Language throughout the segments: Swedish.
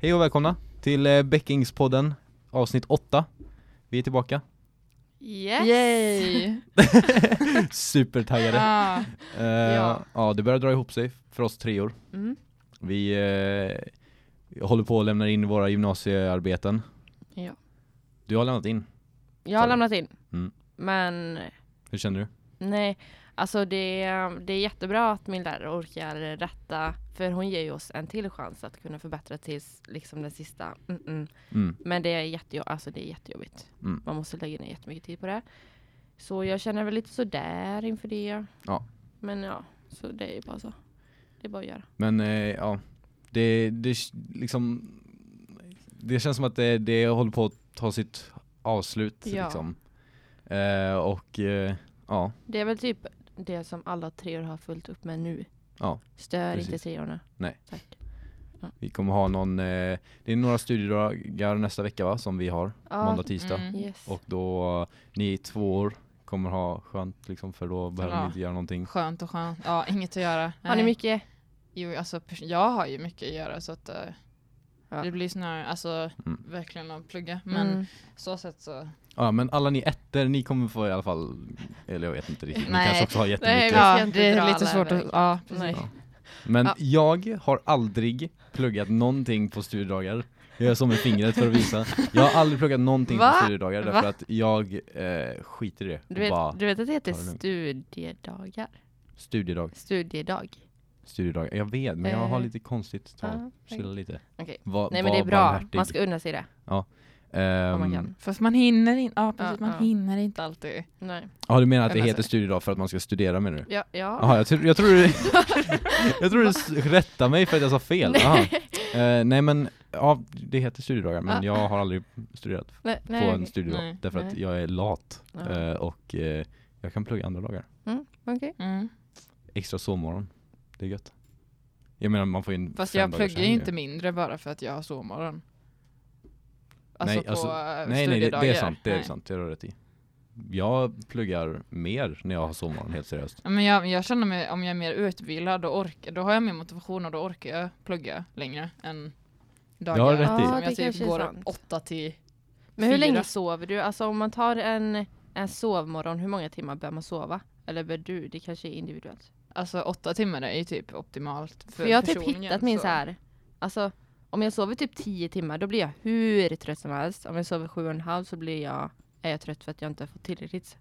Hej och välkomna till eh, Bäckingspodden avsnitt 8 Vi är tillbaka Yes! Yay! Supertaggade ah, Eh, Ja. ja. det börjar dra ihop sig för oss treor Mm. Vi eh, håller på att lämna in våra gymnasiearbeten Ja. Du har lämnat in, Jag har lämnat in. Mm. Men hur känner du? nej, alltså det, det är jättebra att min lärare orkar rätta. För hon ger ju oss en till chans att kunna förbättra tills liksom den sista. Mm -mm. Mm. Men det är, jättejo- alltså det är jättejobbigt. Mm. Man måste lägga ner jättemycket tid på det. Så jag känner väl lite sådär inför det. Ja. Men ja, så det är ju bara så. Det är bara att göra. Men eh, ja, det, det liksom Det känns som att det, det håller på att ta sitt avslut Ja. liksom eh, Och eh, ja, Det är väl typ det som alla treor har fullt upp med nu. Ja, Stör precis. inte treorna. Nej. Tack. vi kommer ha någon eh, Det är några studiedagar nästa vecka va, som vi har Ja, Måndag, tisdag mm. Yes. Och då, ni i två år kommer ha skönt liksom för då behöver Ja. ni inte göra någonting skönt och skönt. Ja, inget att göra. har ni Nej. mycket? Jo, alltså jag har ju mycket att göra så att eh, Ja. det blir snarare, alltså Mm. verkligen att plugga. Men Mm. så sätt så. Ja men alla ni ettor, ni kommer få i alla fall Eller jag vet inte riktigt, ni Nej. kanske också har Nej, jättemycket ska Ja, det är lite svårt att, ja precis. Nej. Men Ja. jag har aldrig pluggat någonting på studiedagar Jag gör så med fingret för att visa Jag har aldrig pluggat någonting Va? på studiedagar därför Va? att jag eh, skiter i det Du vet, bara du vet att det heter det studiedagar? Studiedag, Studiedag. studiedagar Jag vet men jag har Eh. lite konstigt Ja, tal, chilla lite Okej. Va, Nej men det är bra, man ska unna sig det. Ehm, man kan. Fast man hinner inte, ja precis, Ja, man ja. hinner inte alltid. Nej. Ja du menar att det heter studiedag för att man ska studera menar du? Ja, ja. Jaha, jag, tror jag tror du Jag tror du rättade mig för att jag sa fel Aha. Eh, Nej men, ja det heter studiedagar men Ja. jag har aldrig studerat nej, på nej, en studiedag Nej. därför att Nej. jag är lat eh, och eh, jag kan plugga andra dagar Mm, okej. Mm. Extra sovmorgon, det är gött Jag menar man får in Fast jag pluggar ju inte mindre bara för att jag har sovmorgon. Alltså Nej, på alltså, Nej nej det, det är sant, det är Nej. sant, det har rätt i Jag pluggar mer när jag har sovmorgon, helt seriöst Men jag, jag känner mig, om jag är mer utvilad, då, orkar, då har jag mer motivation och då orkar jag plugga längre än dagar. har rätt i. som jag typ går åtta till Men hur Fyra. länge sover du? Alltså om man tar en, en sovmorgon, hur många timmar bör man sova? Eller bör du? Det kanske är individuellt. Alltså åtta timmar är ju typ optimalt för, För jag har typ hittat min så. så här. Alltså om jag sover typ 10 timmar då blir jag hur trött som helst. Om jag sover sju och en halv så blir jag, är jag trött för att jag inte har fått tillräckligt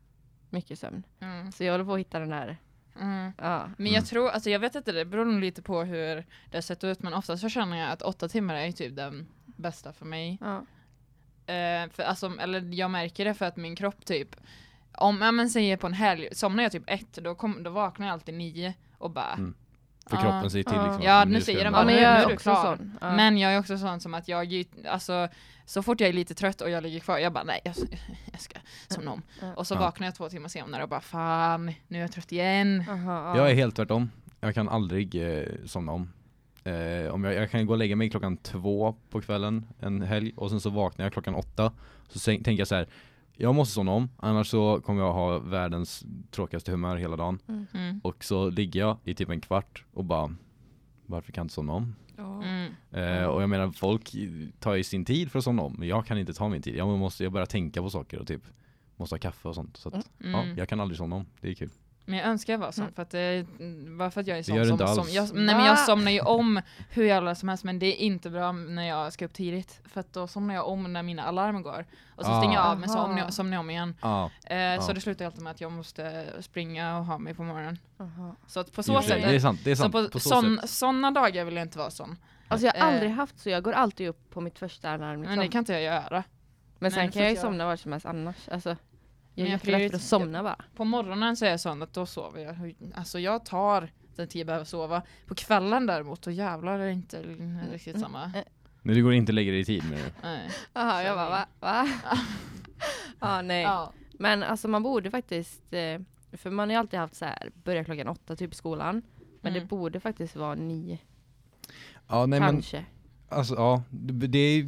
mycket sömn. Mm, Så jag håller på att hitta den där, mm. ja. Men Mm. jag tror, alltså jag vet inte, det beror nog lite på hur det har sett ut men ofta så känner jag att åtta timmar är typ den bästa för mig. ja. Eh, för, alltså, eller jag märker det för att min kropp typ, om ja, men säger på en helg, somnar jag typ ett, då, kom, då vaknar jag alltid nio och bara Mm. För Ah. kroppen säger till Ja. liksom Ja, nu säger jag den Ja bara, men jag är också klar. sån. Ja. Men jag är också sån som att jag, alltså så fort jag är lite trött och jag ligger kvar, jag bara nej jag, jag ska somna om. Och så Ja. vaknar jag två timmar senare och bara fan, nu är jag trött igen. Aha, ja. Jag är helt tvärtom. Jag kan aldrig eh, somna om. Eh, om jag, jag kan gå och lägga mig klockan två på kvällen en helg och sen så vaknar jag klockan åtta. Så tänker jag så här. Jag måste somna om, annars så kommer jag ha världens tråkigaste humör hela dagen. Mm. Och så ligger jag i typ en kvart och bara varför kan jag inte somna om? Ja. Mm. Eh, och jag menar folk tar ju sin tid för att somna om, men jag kan inte ta min tid. Jag måste jag börjar tänka på saker och typ måste ha kaffe och sånt. Så att, ja, Mm. jag kan aldrig somna om, det är kul. Men jag önskar jag var sån Mm. för att det, bara för att jag är sån som, som jag, nej men jag somnar ju om hur jävla som helst men det är inte bra när jag ska upp tidigt för att då somnar jag om när mina alarm går och så Ah. stänger jag av men så somnar jag, somnar jag om igen. Ja, Eh, Så Ja. det slutar ju alltid med att jag måste springa och ha mig på morgonen. Aha. Så att på så sätt, det är sant. Det är så sant. på, på så sån, såna dagar vill jag inte vara sån. Alltså jag har Eh. aldrig haft så, jag går alltid upp på mitt första alarm liksom. Men det kan inte jag göra. Men sen men kan jag ju jag- somna var som helst annars. Alltså, jag Men är jag jättelätt för att somna bara. På morgonen så är jag sån att då sover jag. Alltså jag tar den tid jag behöver sova. På kvällen däremot, då jävlar är det inte riktigt Mm. samma. Men det går inte lägga det i tid med det. Nej. Jaha, jag bara va? va? ja nej. Ja. Men alltså man borde faktiskt, eh, för man har ju alltid haft så här, börja klockan åtta typ i skolan. Men Mm. det borde faktiskt vara nio, Ja, nej men kanske. alltså ja, det det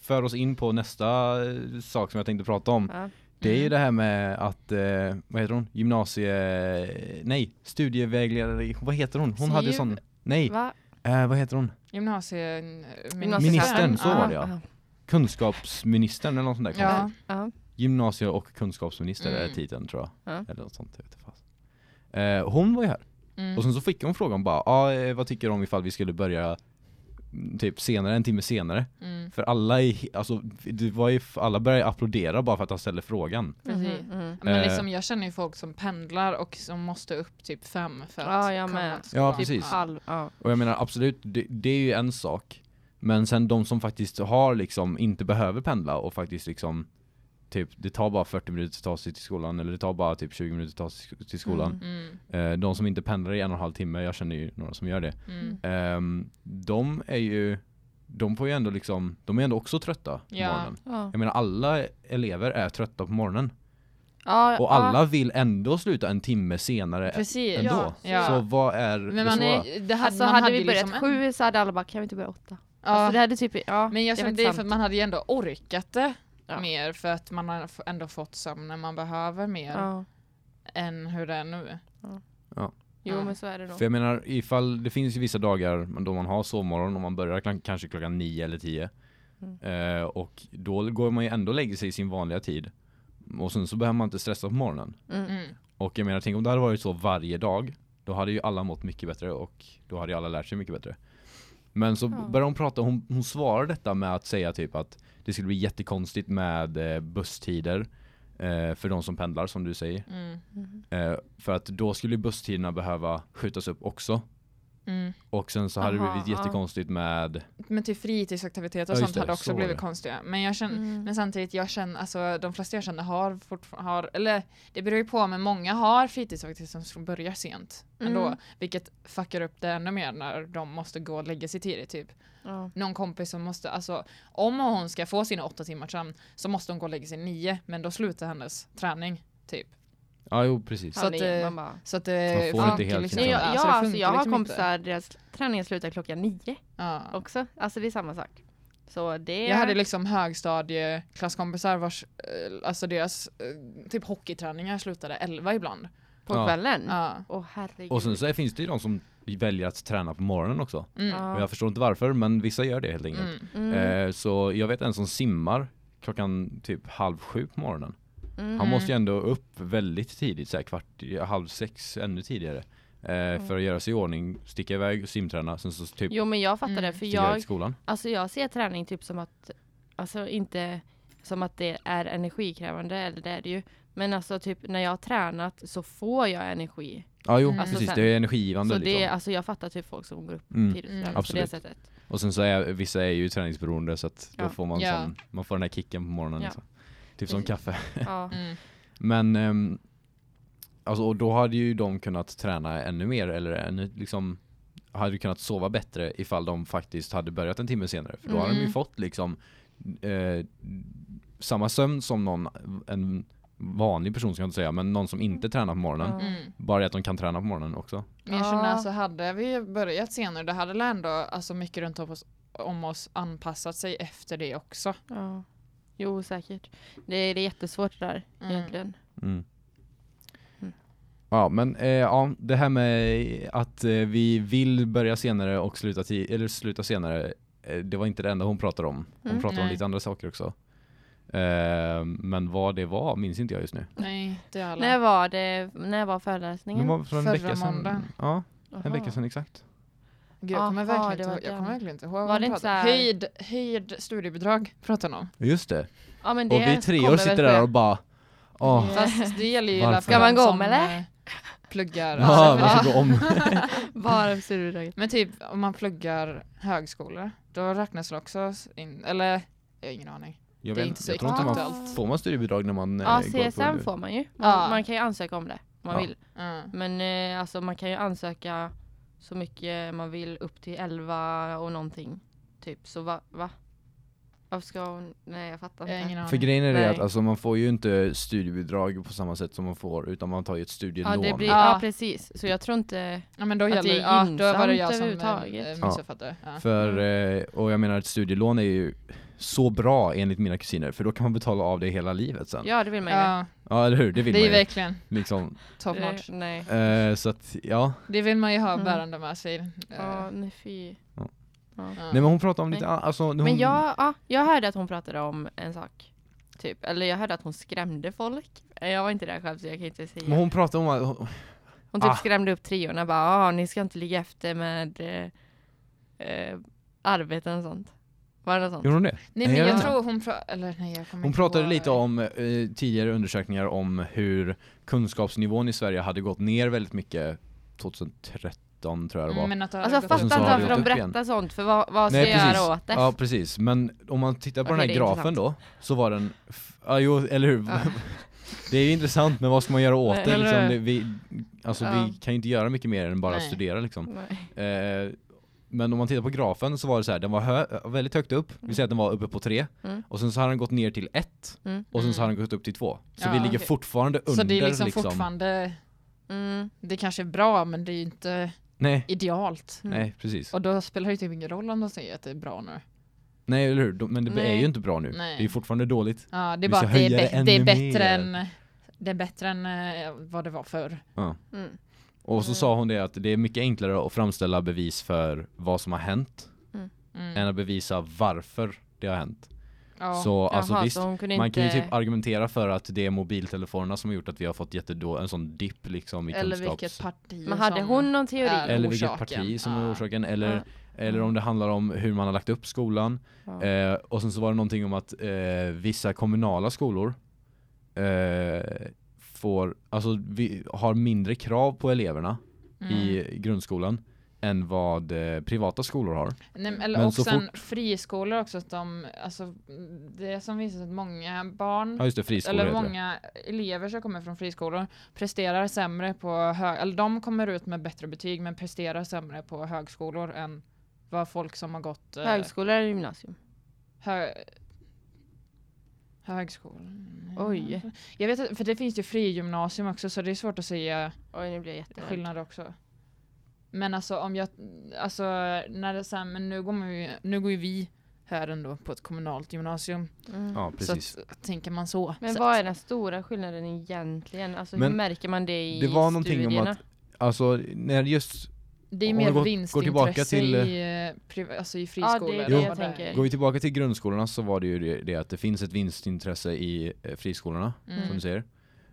för oss in på nästa eh, sak som jag tänkte prata om. Ja. Det är ju Mm. det här med att, eh, vad heter hon? Gymnasie... Nej, studievägledare, vad heter hon? Hon hade Siv? sån... Nej, Va? Eh, vad heter hon? Gymnasie... Ministern, så var det, ja. Kunskapsministern eller något sånt där Ja. Gymnasie och kunskapsminister är Mm. titeln tror jag. Ja. Eller något sånt, jag vet inte fan. Eh, hon var ju här. Mm. Och sen så fick hon frågan bara, ah, eh, vad tycker du om ifall vi skulle börja typ senare, en timme senare? Mm. För alla i, alltså, det var ju, alla började applådera bara för att han ställde frågan. Mhm, mhm. Men Eh. liksom, jag känner ju folk som pendlar och som måste upp typ fem för att Ja, jag komma med. Ja, precis. Halv, ja. Och jag menar absolut, det, det är ju en sak. Men sen de som faktiskt har liksom, inte behöver pendla och faktiskt liksom Typ, det tar bara 40 minuter att ta sig till skolan eller det tar bara typ 20 minuter att ta sig till skolan. Mm. Eh, de som inte pendlar i en och en halv timme, jag känner ju några som gör det. Mm. Ehm, de är ju, de får ju ändå liksom, de är ändå också trötta på Ja. morgonen. Ja. Jag menar alla elever är trötta på morgonen. Ja, Och ja. alla vill ändå sluta en timme senare Precis. ändå. Ja. Så vad är Men det man svåra? är, det hade, Alltså man hade hade vi börjat liksom sju så hade alla bara, kan vi inte börja åtta? Ja. Alltså det hade typ, ja. Men jag det väl det är för att man hade ju ändå orkat det Ja. mer för att man har ändå fått sömn när man behöver mer Ja. än hur det är nu. Jo Ja. men så är det nog. För jag menar, ifall det finns ju vissa dagar då man har sovmorgon och man börjar kl- kanske klockan nio eller tio. Mm. Eh, och då går man ju ändå och lägger sig i sin vanliga tid. Och sen så behöver man inte stressa på morgonen. Mm. Mm. Och jag menar, tänk om det hade varit så varje dag. Då hade ju alla mått mycket bättre och då hade ju alla lärt sig mycket bättre. Men så Ja. började hon prata, hon, hon svarar detta med att säga typ att det skulle bli jättekonstigt med eh, busstider eh, för de som pendlar som du säger. Mm. Mhm. Eh, för att då skulle busstiderna behöva skjutas upp också. Mm. Och sen så hade det Aha, blivit ja. jättekonstigt med Men till fritidsaktiviteter och Ja, sånt det, hade också så blivit det. konstiga. Men jag känner, Mm. men samtidigt jag känner, alltså de flesta jag känner har fortfarande, har, eller det beror ju på men många har fritidsaktiviteter som börjar sent ändå. Mm. Vilket fuckar upp det ännu mer när de måste gå och lägga sig tidigt typ. Ja. Någon kompis som måste, alltså om hon ska få sina åtta timmar sömn så måste hon gå och lägga sig nio men då slutar hennes träning typ. Ja jo precis. Så att, att, eh, man bara, Så att det Man får inte helt liksom jag, inte. ja, alltså, jag har liksom kompisar, deras träning slutar klockan nio. Ja. också. Alltså det är samma sak. Så det Jag hade liksom högstadieklasskompisar vars, eh, alltså deras eh, typ hockeyträningar slutade 11 ibland. på Ja. kvällen. Ja. Herregud. Och sen så finns det ju de som väljer att träna på morgonen också. Mm. Ja. Och jag förstår inte varför men vissa gör det helt enkelt. Mm. Mm. Eh, så jag vet en som simmar klockan typ halv sju på morgonen. Mm. Han måste ju ändå upp väldigt tidigt, så här kvart, halv sex, ännu tidigare. Eh, För att göra sig i ordning, sticka iväg och simträna, sen så typ Jo men jag fattar Mm. det för jag, skolan. alltså jag ser träning typ som att, alltså inte som att det är energikrävande, eller det är det ju. Men alltså typ när jag har tränat så får jag energi. Ja jo, Mm. Alltså precis, sen- det är energigivande Så det, liksom. alltså jag fattar typ folk som går upp Mm. tidigt Mm. på det sättet. Och sen så är vissa är ju träningsberoende så att då Ja. får man Ja. sån, man får den här kicken på morgonen Ja. liksom. Typ som Precis. kaffe. Ja. Mm. Men ehm, alltså, och då hade ju de kunnat träna ännu mer eller ännu, liksom hade kunnat sova bättre ifall de faktiskt hade börjat en timme senare. För då hade de ju Mm. fått liksom eh, samma sömn som någon, en vanlig person ska jag inte säga, men någon som inte tränar på morgonen. Mm. Bara att de kan träna på morgonen också. Men jag känner alltså hade vi börjat senare då hade ändå alltså mycket runt om oss, om oss anpassat sig efter det också. Ja. Jo säkert. Det är, det är jättesvårt det där Mm. egentligen. Mm. Mm. Ja men eh, ja, det här med att eh, vi vill börja senare och sluta, eller sluta senare eh, Det var inte det enda hon pratade om Hon Mm. pratade om Nej. lite andra saker också eh, Men vad det var minns inte jag just nu Nej, det är alla. När var det, när var Det föreläsningen? var för en Förra vecka sedan måndagen. Ja, en Jaha. vecka sedan exakt Gud, jag kommer Aha, verkligen det inte var ihåg, jag kommer verkligen inte ihåg Var vad det hon inte pratade så här- Höjd, höjd studiebidrag pratar hon om. Just det, Ja, men och det vi tre år sitter där och bara Åh, Fast det gäller ju Varför? Ska man gå om, eller? eh, Pluggar. ja, Alltså, man ska gå om Bara studiebidraget. Men typ om man pluggar högskolor, då räknas det också in, eller jag har ingen aning. Jag, Det är vet, inte så jag tror inte man får man studiebidrag när man eh, Ja, går CSN på får man ju. Man, Ja. man kan ju ansöka om det om man Ja. vill. Mm. Men eh, alltså man kan ju ansöka så mycket man vill upp till 11 och någonting. Typ, så va? va? Varför ska hon? Nej jag fattar Jag inte. ingen aning. För grejen är det att alltså, man får ju inte studiebidrag på samma sätt som man får utan man tar ju ett Ja, studielån det blir, Ja. ja precis, så jag tror inte Ja men då Att det gäller är ja, då var det jag gynnsamt som överhuvudtaget. äh, missuppfattade. Ja. För, eh, och jag menar ett studielån är ju så bra enligt mina kusiner för då kan man betala av det hela livet sen. Ja det vill man ju. Ja, Ja eller hur, det vill Det är ju man ju. verkligen Liksom. top Det- notch. Nej. Eh, så att, ja. Det vill man ju ha Mm. bärande med sig. Eh, Ja, nej fy. Ja. Ja. Nej men hon pratar om lite, Nej. a- alltså hon, Men jag, ja, jag hörde att hon pratade om en sak. Typ. Eller jag hörde att hon skrämde folk. Jag var inte där själv så jag kan inte säga. men hon pratar om att, hon- Hon typ Ah. skrämde upp treorna bara, ah, ni ska inte ligga efter med eh, eh, arbeten och sånt. Var det något sånt? gjorde hon det? Nej Nej, men jag jag tror hon pra- eller nej jag kommer Hon pratade lite om eh, tidigare undersökningar om hur kunskapsnivån i Sverige hade gått ner väldigt mycket 2013 tror jag det var. Mm, men att det Alltså jag fattar inte varför de igen. berättar sånt, för vad, vad ska Nej, jag göra åt det? Ja precis, men om man tittar på Okej, den här är grafen intressant. då, så var den, ja jo, eller hur? Ja. det är ju intressant, men vad ska man göra åt Nej, det? eller Liksom, hur? det vi, alltså Ja. vi kan ju inte göra mycket mer än bara Nej. studera liksom. Nej. Eh, men om man tittar på grafen så var det så här, den var hö- väldigt högt upp, vi säger att den var uppe på 3 Mm. och sen så har den gått ner till 1 Mm. och sen så har Mm. den gått upp till 2. Så Ja, vi ligger okej. fortfarande under Så det är liksom, liksom. fortfarande, Mm. det kanske är bra men det är ju inte Nej, idealt. Mm. nej precis. Och då spelar det ju typ ingen roll om de säger att det är bra nu. Nej eller hur, men det är Nej. ju inte bra nu. Nej. Det är ju fortfarande dåligt. Ja, det är bara att det är, det är bättre mer. än det är bättre än eh, vad det var förr. Ja. Mm. Och så Mm. sa hon det att det är mycket enklare att framställa bevis för vad som har hänt Mm. än att bevisa varför det har hänt. Ja. Så alltså Jaha, visst, så man inte... kan ju typ argumentera för att det är mobiltelefonerna som har gjort att vi har fått jättedå en sån dipp liksom i Eller kunskaps... vilket parti Men hade som hon någon teori? är eller vilket orsaken. parti som är Ja. orsaken eller, Ja. eller om det handlar om hur man har lagt upp skolan. Ja. Eh, och sen så var det någonting om att eh, vissa kommunala skolor eh, får, alltså vi har mindre krav på eleverna Mm. i grundskolan än vad eh, privata skolor har. Nej, men- eller Men och så sen friskolor också, att de, alltså, det som visar att många barn Ja just det, eller många elever som kommer från friskolor presterar sämre på hög, eller de kommer ut med bättre betyg men presterar sämre på högskolor än vad folk som har gått eh, Högskola eller gymnasium? hö, högskolan. Oj. Jag vet inte, för det finns ju frigymnasium också så det är svårt att säga Oj, nu blir jag skillnad också. Men alltså om jag, alltså när det sen, men nu går man ju, nu går ju vi här ändå på ett kommunalt gymnasium. Mm. Ja precis. Så att, tänker man så. Men så vad att- är den stora skillnaden egentligen? Alltså Men hur märker man det i det var någonting om studierna? att- Alltså när just, Det är mer går- går vinstintresse tillbaka till, i, eh, priva- alltså i Ja, det friskolor. det i- går vi tillbaka till grundskolorna så var det ju det, det att det finns ett vinstintresse i eh, friskolorna Mm. som du säger.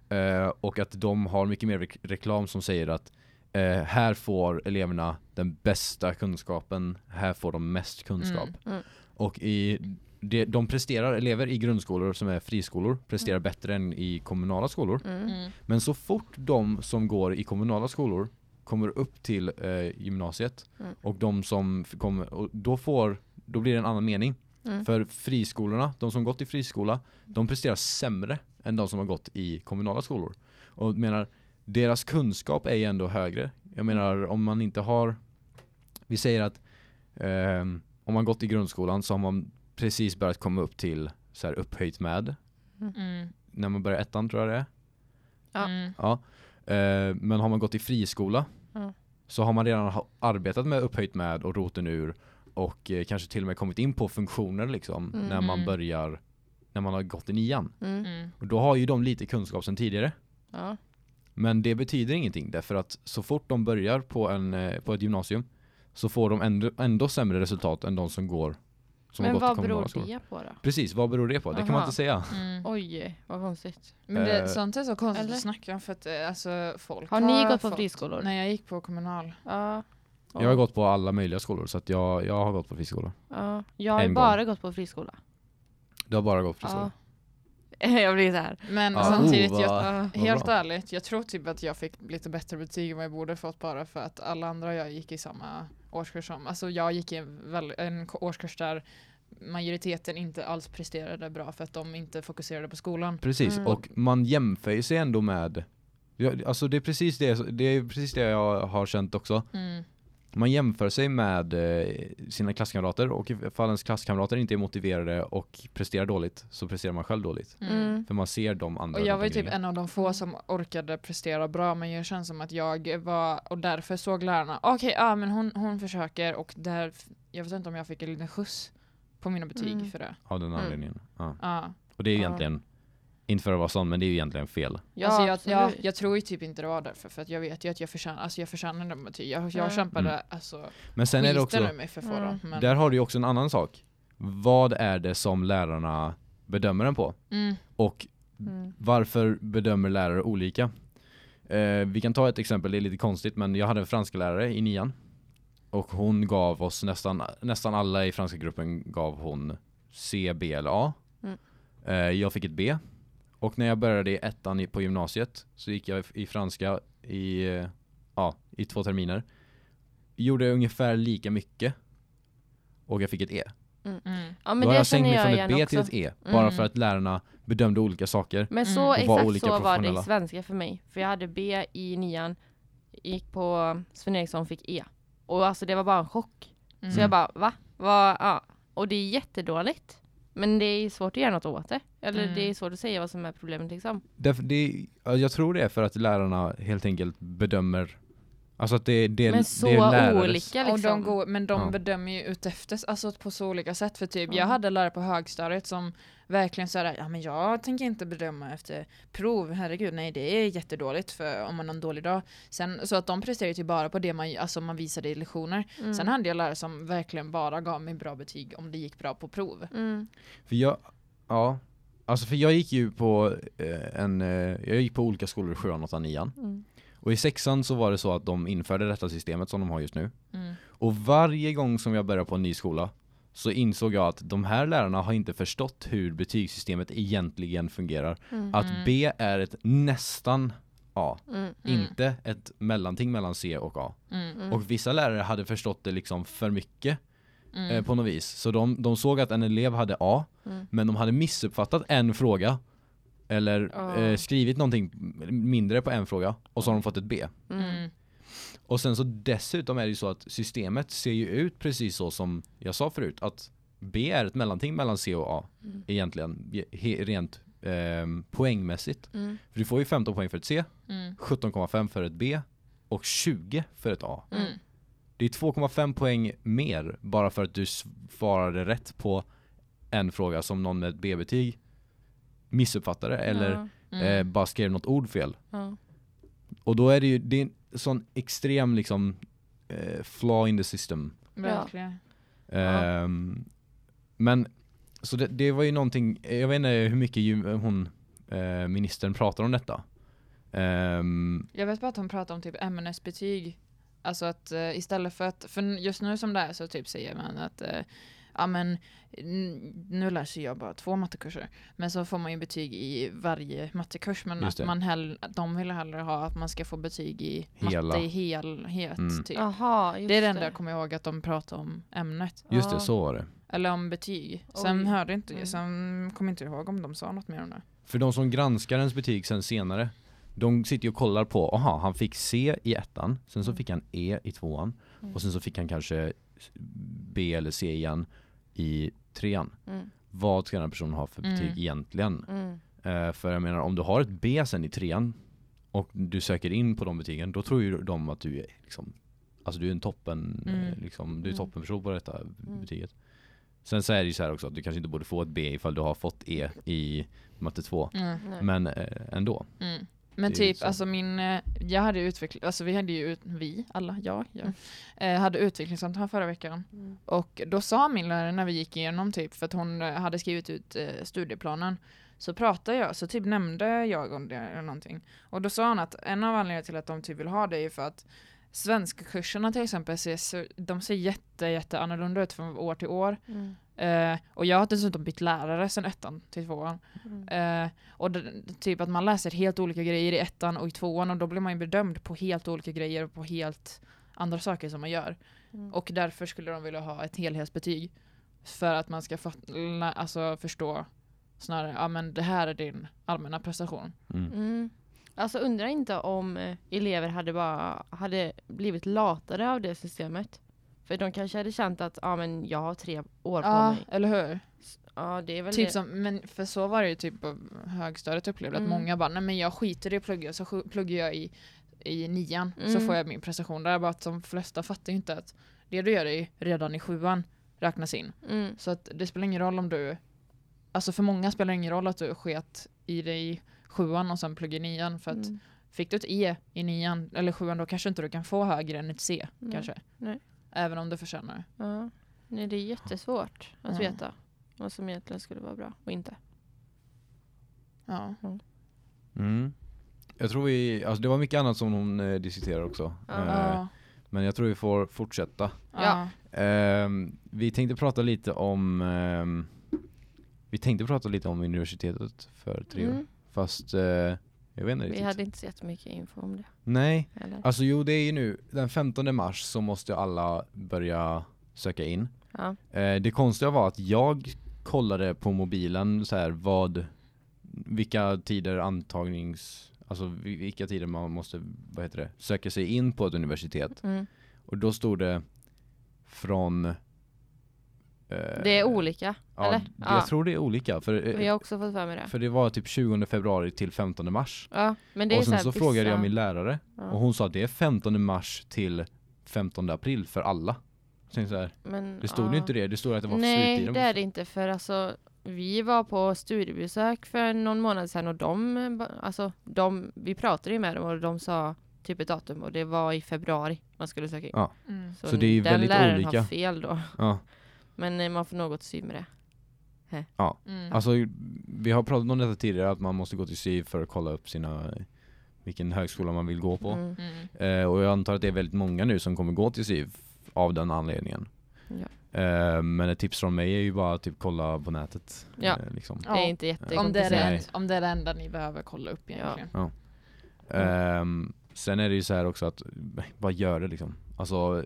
Eh, och att de har mycket mer rek- reklam som säger att eh, här får eleverna den bästa kunskapen, här får de mest kunskap. Mm. Mm. Och i det, de presterar, elever i grundskolor som är friskolor, presterar bättre än i kommunala skolor. Mm. Mm. Men så fort de som går i kommunala skolor kommer upp till eh, gymnasiet Mm. och de som kommer, och då får, då blir det en annan mening. Mm. För friskolorna, de som gått i friskola, de presterar sämre än de som har gått i kommunala skolor. Och menar, deras kunskap är ju ändå högre. Jag menar, om man inte har, vi säger att ehm, om man gått i grundskolan så har man precis börjat komma upp till så här upphöjt med, Mm. när man börjar ettan tror jag det är. Ja. Mm. Ja. Eh, men har man gått i friskola Så har man redan arbetat med upphöjt med och roten ur och eh, kanske till och med kommit in på funktioner liksom Mm. när man Mm. börjar när man har gått i nian. Mm. Mm. Och då har ju de lite kunskap sedan tidigare. Ja. Men det betyder ingenting därför att så fort de börjar på, en, eh, på ett gymnasium så får de ändå, ändå sämre resultat än de som går som Men har gått vad beror skolor. det på då? Precis, vad beror det på? Det kan man inte säga. Mm. Oj, vad konstigt. Men det, Eh, sånt är så konstigt eller? att snacka om för att eh, alltså, folk Har ni gått på fått- friskolor? Nej, jag gick på kommunal. Ja. Jag har gått på alla möjliga skolor så att jag, jag har gått på friskolor. Ja. Jag har En bara gått på friskola. Du har bara gått på friskolor? Ja. jag blir så här. Men Ja, samtidigt, oh, jag, helt bra. ärligt, jag tror typ att jag fick lite bättre betyg än vad jag borde fått bara för att alla andra jag gick i samma årskurs som. Alltså jag gick i en, väl, en k- årskurs där majoriteten inte alls presterade bra för att de inte fokuserade på skolan. Precis, Mm. och man jämför ju sig ändå med ja, Alltså det är precis det, det är precis det jag har känt också. Mm. Man jämför sig med eh, sina klasskamrater och ifall ens klasskamrater inte är motiverade och presterar dåligt så presterar man själv dåligt. Mm. Mm. För man ser de andra Och jag var ju typ en. av de få som orkade prestera bra men jag känns som att jag var, och därför såg lärarna, okej, ja men hon, hon försöker och där, jag vet inte om jag fick en liten skjuts på mina betyg Mm. för det. Av den Mm. anledningen. Ja. Ja. Och det är Ja. egentligen Inte för att vara sån men det är ju egentligen fel. Ja, alltså jag, jag, jag tror ju typ inte det var därför, för att jag vet ju att jag förtjänar, alltså jag förtjänar de betyg. Jag, jag Mm. kämpade Mm. alltså Men sen är det också, mig för att få Mm. dem. Men, där har du ju också en annan sak. Vad är det som lärarna bedömer den på? mm, Och Mm. varför bedömer lärare olika? Eh, vi kan ta ett exempel, det är lite konstigt men jag hade en franska lärare i nian och hon gav oss nästan, nästan alla i franska gruppen gav hon C, B eller A. Mm. Eh, jag fick ett B och när jag började i ettan på gymnasiet så gick jag i franska i, ja, i två terminer. Gjorde ungefär lika mycket och jag fick ett E. mm, Ja men Då har jag sänkt mig jag från ett B också. till ett E bara Mm. för att lärarna bedömde olika saker. Men Mm. så Och var exakt olika så var det i svenska för mig. För jag hade B i nian, gick på Sven Eriksson fick E. Och alltså det var bara en chock. mm. Så jag bara va? Vad, ja. Och det är jättedåligt. Men det är svårt att göra något åt det. Eller Mm. det är svårt att säga vad som är problemet liksom. Därför det, ja, jag tror det är för att lärarna helt enkelt bedömer Alltså att det, det, Men det så är lärares olika Och liksom. de går, men de Ja. bedömer ju utefter, alltså på så olika sätt. För typ, Ja. jag hade lärare på högstadiet som verkligen sa ja men jag tänker inte bedöma efter prov, herregud nej det är jättedåligt för om man har en dålig dag. Sen, så att de presterar ju bara på det man, alltså man visade i lektioner. Mm. Sen hade jag lärare som verkligen bara gav mig bra betyg om det gick bra på prov. Mm. För jag, ja Alltså för jag gick ju på eh, en, eh, jag gick på olika skolor i sjuan, åttan, nian Mm. Och i sexan så var det så att de införde detta systemet som de har just nu Mm. Och varje gång som jag började på en ny skola så insåg jag att de här lärarna har inte förstått hur betygssystemet egentligen fungerar. Mm. Att Mm. B är ett nästan A, Mm. Mm. inte ett mellanting mellan C och A. Mm. Och vissa lärare hade förstått det liksom för mycket eh, på något vis. Så de, de såg att en elev hade A, men de hade missuppfattat en fråga eller Ja. eh, skrivit någonting mindre på en fråga och så har de fått ett B. Mm. Och sen så dessutom är det ju så att systemet ser ju ut precis så som jag sa förut att B är ett mellanting mellan C och A Mm. egentligen rent ehm, poängmässigt. Mm. För du får ju 15 poäng för ett C, Mm. 17,5 för ett B och 20 för ett A. Mm. Det är 2,5 poäng mer bara för att du svarade rätt på en fråga som någon med ett B-betyg missuppfattade eller. Mm. eh, bara skrev något ord fel. Och då är det ju det är sån extrem liksom eh, flaw in the system. Verkligen. Ehm, men så det, det var ju någonting, jag vet inte hur mycket ju, hon eh, ministern pratar om detta. Ehm, Jag vet bara att hon pratar om typ ämnesbetyg. Alltså att eh, istället för att, för just nu som det är så typ säger man att eh, ja men nu läser jag bara två mattekurser. Men så får man ju betyg i varje mattekurs. Men att man hell, de vill hellre ha att man ska få betyg i Hela. matte i helhet. Mm. Typ. Just Det är det enda jag kommer ihåg att de pratar om ämnet. just det, så var det. Eller om betyg. Sen Oj. hörde inte, Mm. sen kommer inte ihåg om de sa något mer om det. För de som granskar ens betyg sen senare, de sitter ju och kollar på, aha, han fick C i ettan, sen så Mm. fick han E i tvåan, Mm. och sen så fick han kanske B eller C igen i trean. Mm. Vad ska den här personen ha för betyg Mm. egentligen? Mm. Eh, för jag menar, om du har ett B sen i trean och du söker in på de betygen, då tror ju de att du är liksom, alltså du är en toppen, Mm. eh, liksom, du är Mm. toppenperson på detta betyget. Sen så är det ju så här också att du kanske inte borde få ett B ifall du har fått E i matte 2. Mm. Men eh, ändå. Mm. Men typ, så. alltså min, eh, jag hade utveckling, alltså vi hade ju, ut, vi, alla, jag, jag Mm. eh, hade utvecklingssamtal förra veckan. Mm. Och då sa min lärare när vi gick igenom typ, för att hon eh, hade skrivit ut studieplanen, så pratade jag, så typ nämnde jag om det eller någonting. Och då sa han att en av anledningarna till att de typ vill ha det är för att svenskkurserna till exempel, ser, de ser jätte, jätte annorlunda ut från år till år. Mm. Eh, och jag har dessutom bytt lärare sedan ettan till tvåan. Mm. Eh, och det, typ att man läser helt olika grejer i ettan och i tvåan och då blir man ju bedömd på helt olika grejer och på helt andra saker som man gör. Mm. Och därför skulle de vilja ha ett helhetsbetyg. För att man ska fatt, lä- alltså förstå snarare, ja men det här är din allmänna prestation. Mm. Alltså undrar inte om eh, elever hade bara hade blivit latare av det systemet. För de kanske hade känt att ja men jag har tre år på Ja, mig. eller hur? Ja det är väl Typ det. som, men för så var det ju typ på högstadiet upplevde att Mm. många bara, nej men jag skiter i att plugga så pluggar jag i, i nian så Mm. får jag min prestation där. Bara att de flesta fattar ju inte att det du gör i, redan i sjuan räknas in. Mm. Så att det spelar ingen roll om du, alltså för många spelar det ingen roll att du sket i i sjuan och sen plugga i nian för att Mm. fick du ett E i nian eller sjuan då kanske inte du kan få högre än ett C Nej. kanske. Nej. Även om du förtjänar det. Ja. Nej, det är jättesvårt att Ja. veta vad som egentligen skulle vara bra och inte. Ja. Mm. Jag tror vi, alltså det var mycket annat som hon eh, diskuterade också. Ja. Eh, men jag tror vi får fortsätta. Ja. Ehm, vi tänkte prata lite om ehm, Vi tänkte prata lite om universitetet för tre år. Mm. Fast eh, jag vet inte Vi riktigt. hade inte så jättemycket info om det. Nej, Eller? alltså jo det är ju nu den 15 mars så måste alla börja söka in. Ja. Eh, det konstiga var att jag kollade på mobilen så här vad vilka tider antagnings alltså vi- vilka tider man måste vad heter det, söka sig in på ett universitet. Mm. Och då stod det från Det är olika, Ja, eller? Ja. jag tror det är olika för, eh, Vi har också fått för mig det. för det var typ 20 februari till 15 mars. Ja, men det är och sen så vissa- frågade jag min lärare Ja. och hon sa att det är 15 mars till 15 april för alla. Så jag så här, Men, det stod ja. ju inte det, det stod att det var Nej, sluttiden. det är det inte för alltså vi var på studiebesök för någon månad sedan och de, alltså de, vi pratade ju med dem och de sa typ ett datum och det var i februari man skulle söka in. Ja. Mm. Så det är ju den väldigt läraren olika. har fel då. Ja, Men eh, man får till sy med det. Mm. alltså vi har pratat om detta tidigare att man måste gå till SYV för att kolla upp sina vilken högskola man vill gå på. Mm. Mm. Eh, och jag antar att det är väldigt många nu som kommer gå till SYV av den anledningen. Ja. Eh, men ett tips från mig är ju bara att typ kolla på nätet. Ja. Eh, liksom. Det är inte Om det, är jättekomplicerat. en- om det är det enda ni behöver kolla upp egentligen. Mm. Ehm, sen är det ju så här också att, vad gör det liksom? Alltså,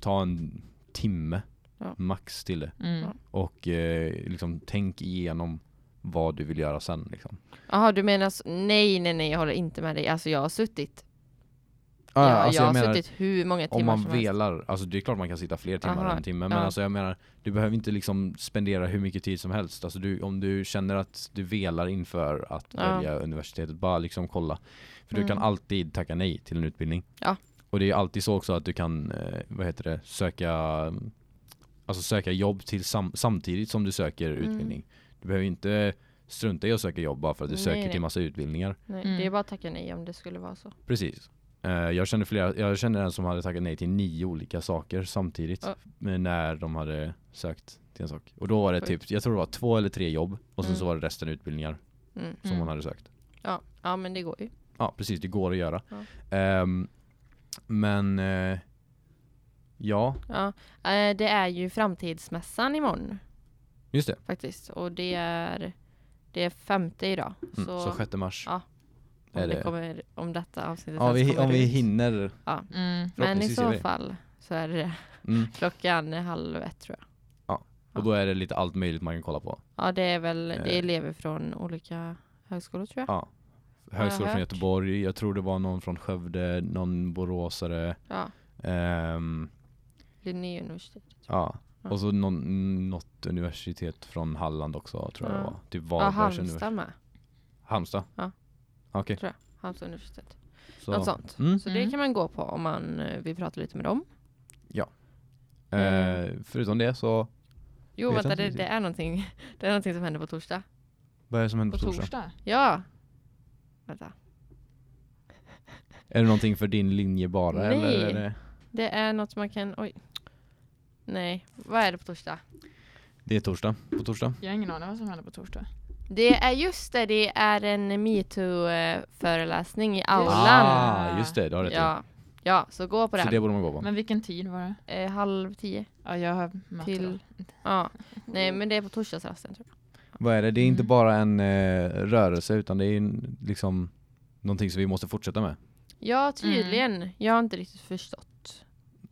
ta en timme Ja. max till det. Mm. Ja. Och eh, liksom tänk igenom vad du vill göra sen liksom. Jaha, du menar så, nej, nej, nej, jag håller inte med dig. Alltså jag har suttit, Ah, jag, alltså jag jag har menar, suttit hur många timmar om man som helst. velar, alltså det är klart man kan sitta fler timmar Aha, än en timme men ja. alltså jag menar, du behöver inte liksom spendera hur mycket tid som helst. Alltså du, om du känner att du velar inför att Ja. välja universitetet, bara liksom kolla. För du Mm. kan alltid tacka nej till en utbildning. Ja. Och det är alltid så också att du kan, eh, vad heter det, söka Alltså söka jobb till sam- samtidigt som du söker Mm. utbildning. Du behöver inte strunta i att söka jobb bara för att du Nej, söker nej. till massa utbildningar. Nej, Mm. Det är bara att tacka nej om det skulle vara så. Precis. Eh, jag kände flera, jag kände en som hade tackat nej till nio olika saker samtidigt med när de hade sökt till en sak. Och då var det typ, jag tror det var två eller tre jobb och sen så Mm. var det resten utbildningar Mm. som Mm. hon hade sökt. Ja. ja, men det går ju. Ja precis, det går att göra. Ja. Ehm, men eh, ja, Ja. Eh, det är ju framtidsmässan imorgon just det. faktiskt. Och det är, det är femte idag. Mm, så så 6 mars ja, om, är det det. kommer, om detta avsnittet Ja, vi, kommer om vi ut. hinner. Mm. Men i så vi fall så är det Mm. klockan halv ett tror jag. Och då är det lite allt möjligt man kan kolla på. Ja, det är väl det är Eh. elever från olika högskolor tror jag. Ja. Högskolan från. Göteborg, jag tror det var någon från Skövde, någon boråsare. Ja, ehm, Linnéuniversitetet. Ja, Ja. och så någon, något universitet från Halland också tror jag Ja. det var. Typ Ja, Halmstad universitet. med. Halmstad? Ja. Okej. Halmstad universitet. Så, Något sånt. Mm. Så det Mm. kan man gå på om man eh, vill prata lite med dem. Eh, förutom det så, Jo, vänta, det, det, är någonting, det är någonting som händer på torsdag. vad är det som händer På på, torsdag? torsdag? Ja! Vänta. Är det någonting för din linje bara Nej. eller? Är det, Det är något man kan, oj. Nej, vad är det på torsdag? det är torsdag, på torsdag? Jag har ingen aning vad som händer på torsdag. Det är just det, det är en metoo-föreläsning i aulan. Ah, just det, du har i. ja. ja, så gå på Så den. det borde man gå på. Men vilken tid var det? Eh, halv tio. Ja, jag har möte Till-. Ja, nej men det är på torsdagsrasten tror jag. Vad är det? Det är inte Mm. bara en eh, rörelse utan det är liksom någonting som vi måste fortsätta med. Ja, tydligen. Mm. Jag har inte riktigt förstått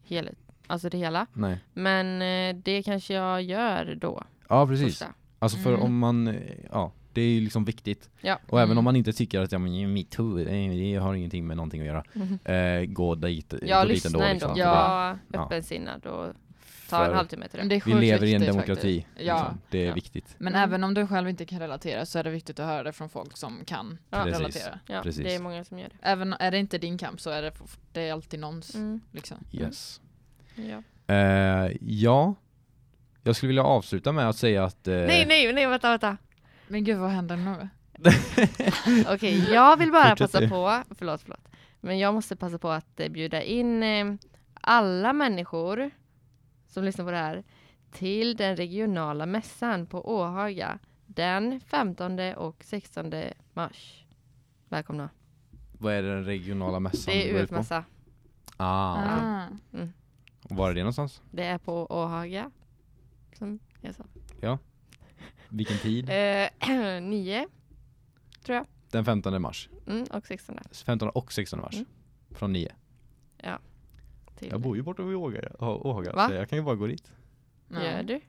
hela, alltså det hela. Nej. Men eh, det kanske jag gör då. Ja precis. Torsdag. Alltså för Mm. om man, eh, ja det är ju liksom viktigt. Ja. Och även Mm. om man inte tycker att ja, men metoo, det, det har ingenting med någonting att göra. Eh, gå dit, Jag gå dit lyssnar ändå. liksom. Ja. Var Ja. öppensinnad och ta För en halvtimme till Men det. det är Vi sjukt lever i en viktigt demokrati. faktiskt. Ja. liksom. Det är Ja. viktigt. Men Mm. även om du själv inte kan relatera så är det viktigt att höra det från folk som kan Ja. Precis. relatera. Ja, precis. det är många som gör det. Även är det inte din kamp så är det, det är alltid någons. Mm. Liksom. Yes. Ja. Eh, ja, jag skulle vilja avsluta med att säga att... Eh, Nej, nej, nej, vänta, vänta. Men gud vad händer nu? Okej, jag vill bara passa på, förlåt, förlåt. Men jag måste passa på att eh, bjuda in eh, alla människor som lyssnar på det här till den regionala mässan på Åhaga den 15 och 16 mars. Välkomna. Vad är den regionala mässan? Det är? UF-mässa. Ah. Ah. Var är det någonstans? Det är på Åhaga. Som jag sa. Vilken tid? Eh, nio, tror jag. Den 15 mars. Mm, och 16 15 och 16 mars. Mm. Från 9. till. Jag bor ju borta vid Åhaga, Åhaga Va? så jag kan ju bara gå dit. Ja. Gör du?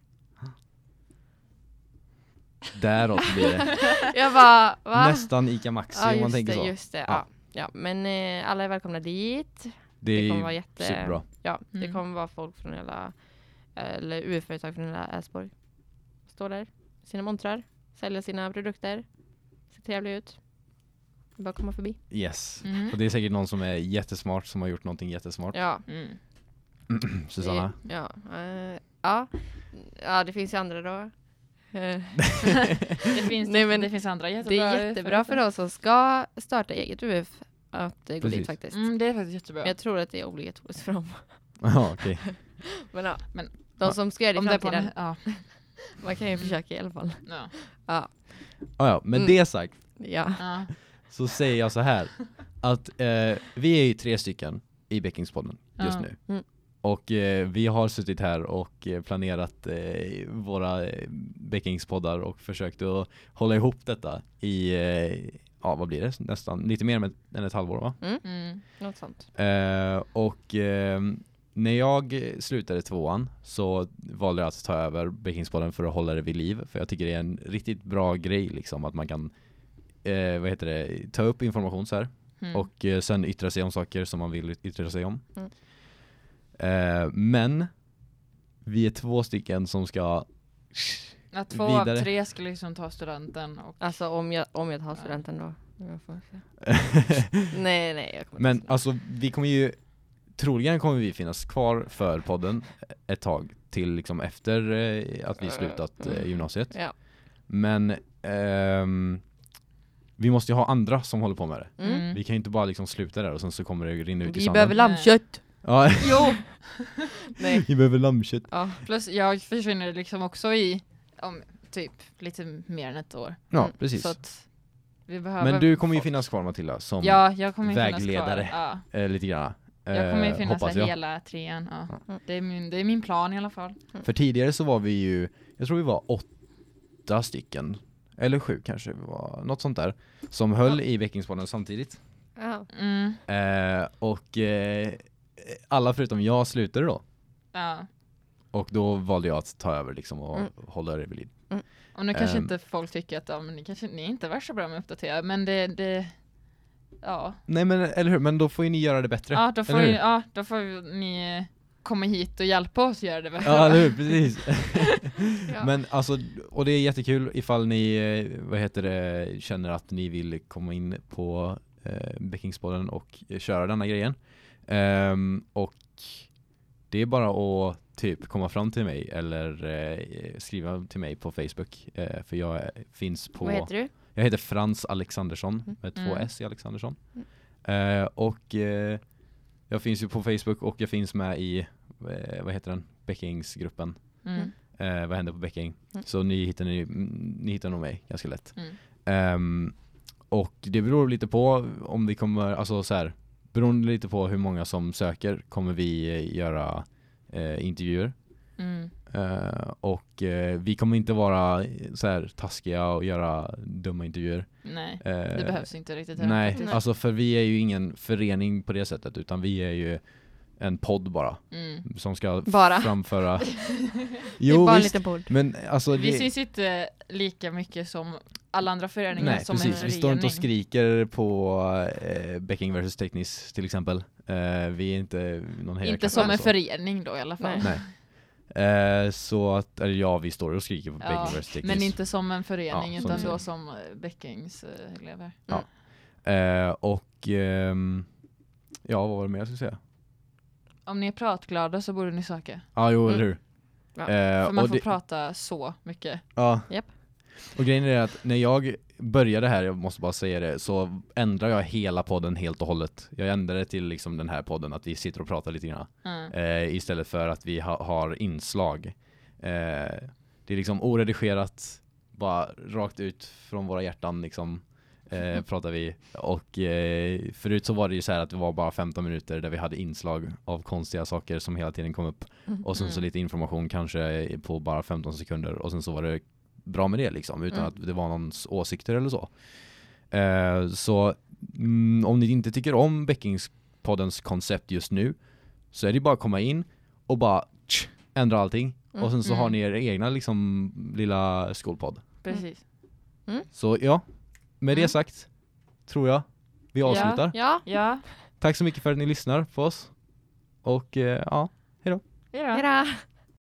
Däråt blir det. Jag bara, va? Nästan Ica Maxi Ja, om man tänker det, så. just det. Ja. Ja. Ja. men eh, alla är välkomna dit. Det Det kommer vara jätte... superbra. Ja, det Mm. kommer vara folk från hela, eller UF-företag från hela Älvsborg. Står där, sina montrar, säljer sina produkter, ser trevliga ut. Det är Bara att komma förbi. Yes. Mm. Och det är säkert någon som är jättesmart som har gjort någonting jättesmart. Ja. Mm. Susanna? Det, ja, eh, ja. Ja, det finns ju andra då. Eh, Det, finns, Nej, men det finns andra det jättebra är jättebra för oss som ska starta eget UF att eh, gå Precis. dit faktiskt. Mm, det är faktiskt jättebra. Men jag tror att det är obligatoriskt för dem. Ja, okej. Men ja, Men- de Ja. som ska göra det i Om det framtiden, ja, man kan ju försöka i alla fall. ja, Ja, Ah, ja, med Mm. det sagt ja. så säger jag så här att eh, vi är ju tre stycken i Bäckingspodden just Ja. nu. Mm. Och eh, vi har suttit här och eh, planerat eh, våra eh, Bäckingspoddar och försökt att hålla ihop detta i, eh, ja vad blir det, nästan lite mer än ett, halvår va? Mm. Något sånt. Eh, och eh, när jag slutade tvåan så valde jag att ta över Bäckingspodden för att hålla det vid liv. För jag tycker det är en riktigt bra grej liksom att man kan eh, vad heter det, ta upp information så här Mm. och eh, sen yttra sig om saker som man vill yttra sig om. Mm. Eh, men vi är två stycken som ska Att två vidare. av tre ska liksom ta studenten och Alltså om jag, om jag tar studenten då. Jag får se. Nej, nej, jag kommer Men inte alltså vi kommer ju Troligen kommer vi finnas kvar för podden ett tag till liksom efter eh, att vi slutat eh, gymnasiet. Ja. Men ehm, vi måste ju ha andra som håller på med det. Mm. Mm. Vi kan ju inte bara liksom sluta där och sen så kommer det rinna ut i Vi sanden. behöver lammkött. Ja, Jo! Nej. vi behöver lammkött. Ja. Plus jag försvinner liksom också i om typ lite mer än ett år. Ja, Mm, precis. Så att vi behöver Men du kommer ju folk. finnas kvar Matilda som Ja, jag kommer vägledare. kvar. Ja. eh, lite grann. Jag kommer ju eh, finnas där jag. hela trean. Ja. Ja. Det, är min, det är min plan i alla fall. För tidigare så var vi ju, jag tror vi var åtta stycken, eller sju kanske, vi var något sånt där, som höll i Bäckingspodden samtidigt. Ja. Mm. Eh, och eh, alla förutom jag slutade då. Ja. Och då valde jag att ta över liksom och Mm. hålla det vid liv. Och nu kanske Ehm. inte folk tycker att ja, men ni, kanske, ni är inte värst så bra med att uppdatera, men det, det ja. Nej men eller hur, men då får ju ni göra det bättre. Ja, då får, hur? ja, då får ni komma hit och hjälpa oss göra det bättre. Ja, eller hur, precis. Ja. Men alltså, och det är jättekul ifall ni, eh, vad heter det, känner att ni vill komma in på eh, Bäckingspodden och eh, köra denna grejen. Ehm, och det är bara att typ komma fram till mig eller eh, skriva till mig på Facebook. Eh, för jag finns på, Vad heter du? jag heter Frans Alexandersson Mm. med två Mm. S i Alexandersson. Mm. Eh, och eh, jag finns ju på Facebook och jag finns med i, eh, vad heter den, Bäckingsgruppen. Mm. Eh, vad händer på Bäcking? Mm. Så ni hittar, ni, ni hittar nog mig ganska lätt. Ehm, och det beror lite på om vi kommer, alltså så här, beroende lite på hur många som söker kommer vi eh, göra eh, intervjuer. Mm. Eh, och eh, vi kommer inte vara eh, så här taskiga och göra dumma intervjuer. Nej, Eh, det behövs inte riktigt. Nej, faktiskt. alltså för vi är ju ingen förening på det sättet utan vi är ju en podd bara Mm. som ska Bara. framföra det är Jo bara en visst, liten podd. men alltså Vi det, syns inte lika mycket som alla andra föreningar Nej som precis, en vi förening. står inte och skriker på eh, Becking vs Teknis till exempel. Eh, vi är inte någon Inte som en så. förening då i alla fall. Nej. Nej. Eh, så att, eller ja vi står och skriker på Ja, Becking vs Teknis. men inte som en förening Ja, som utan då som eh, Beckings eh, elever. Ja. Eh, och ehm, ja vad var det mer jag skulle säga? Om ni är pratglada så borde ni söka. Ja jo Mm. eller hur. Ja, Eh, För man och får det, prata så mycket. ja, Japp. Och grejen är att när jag började här, jag måste bara säga det, så ändrar jag hela podden helt och hållet. Jag ändrade det till liksom den här podden, att vi sitter och pratar lite grann. Mm. Eh, istället för att vi ha, har inslag. Eh, det är liksom oredigerat, bara rakt ut från våra hjärtan liksom. Eh, pratar vi och eh, förut så var det ju så här att det var bara 15 minuter där vi hade inslag av konstiga saker som hela tiden kom upp och sen så Mm. lite information kanske på bara 15 sekunder och sen så var det bra med det liksom utan Mm. att det var någons åsikter eller så. Eh, så mm, om ni inte tycker om Beckingspoddens koncept just nu så är det bara att komma in och bara tsch, ändra allting Mm. och sen så har Mm. ni er egna liksom lilla skolpodd. Precis. Så ja, med det Mm. sagt tror jag vi avslutar. Ja, Ja, Tack så mycket för att ni lyssnar på oss och eh, ja hejdå. hejdå!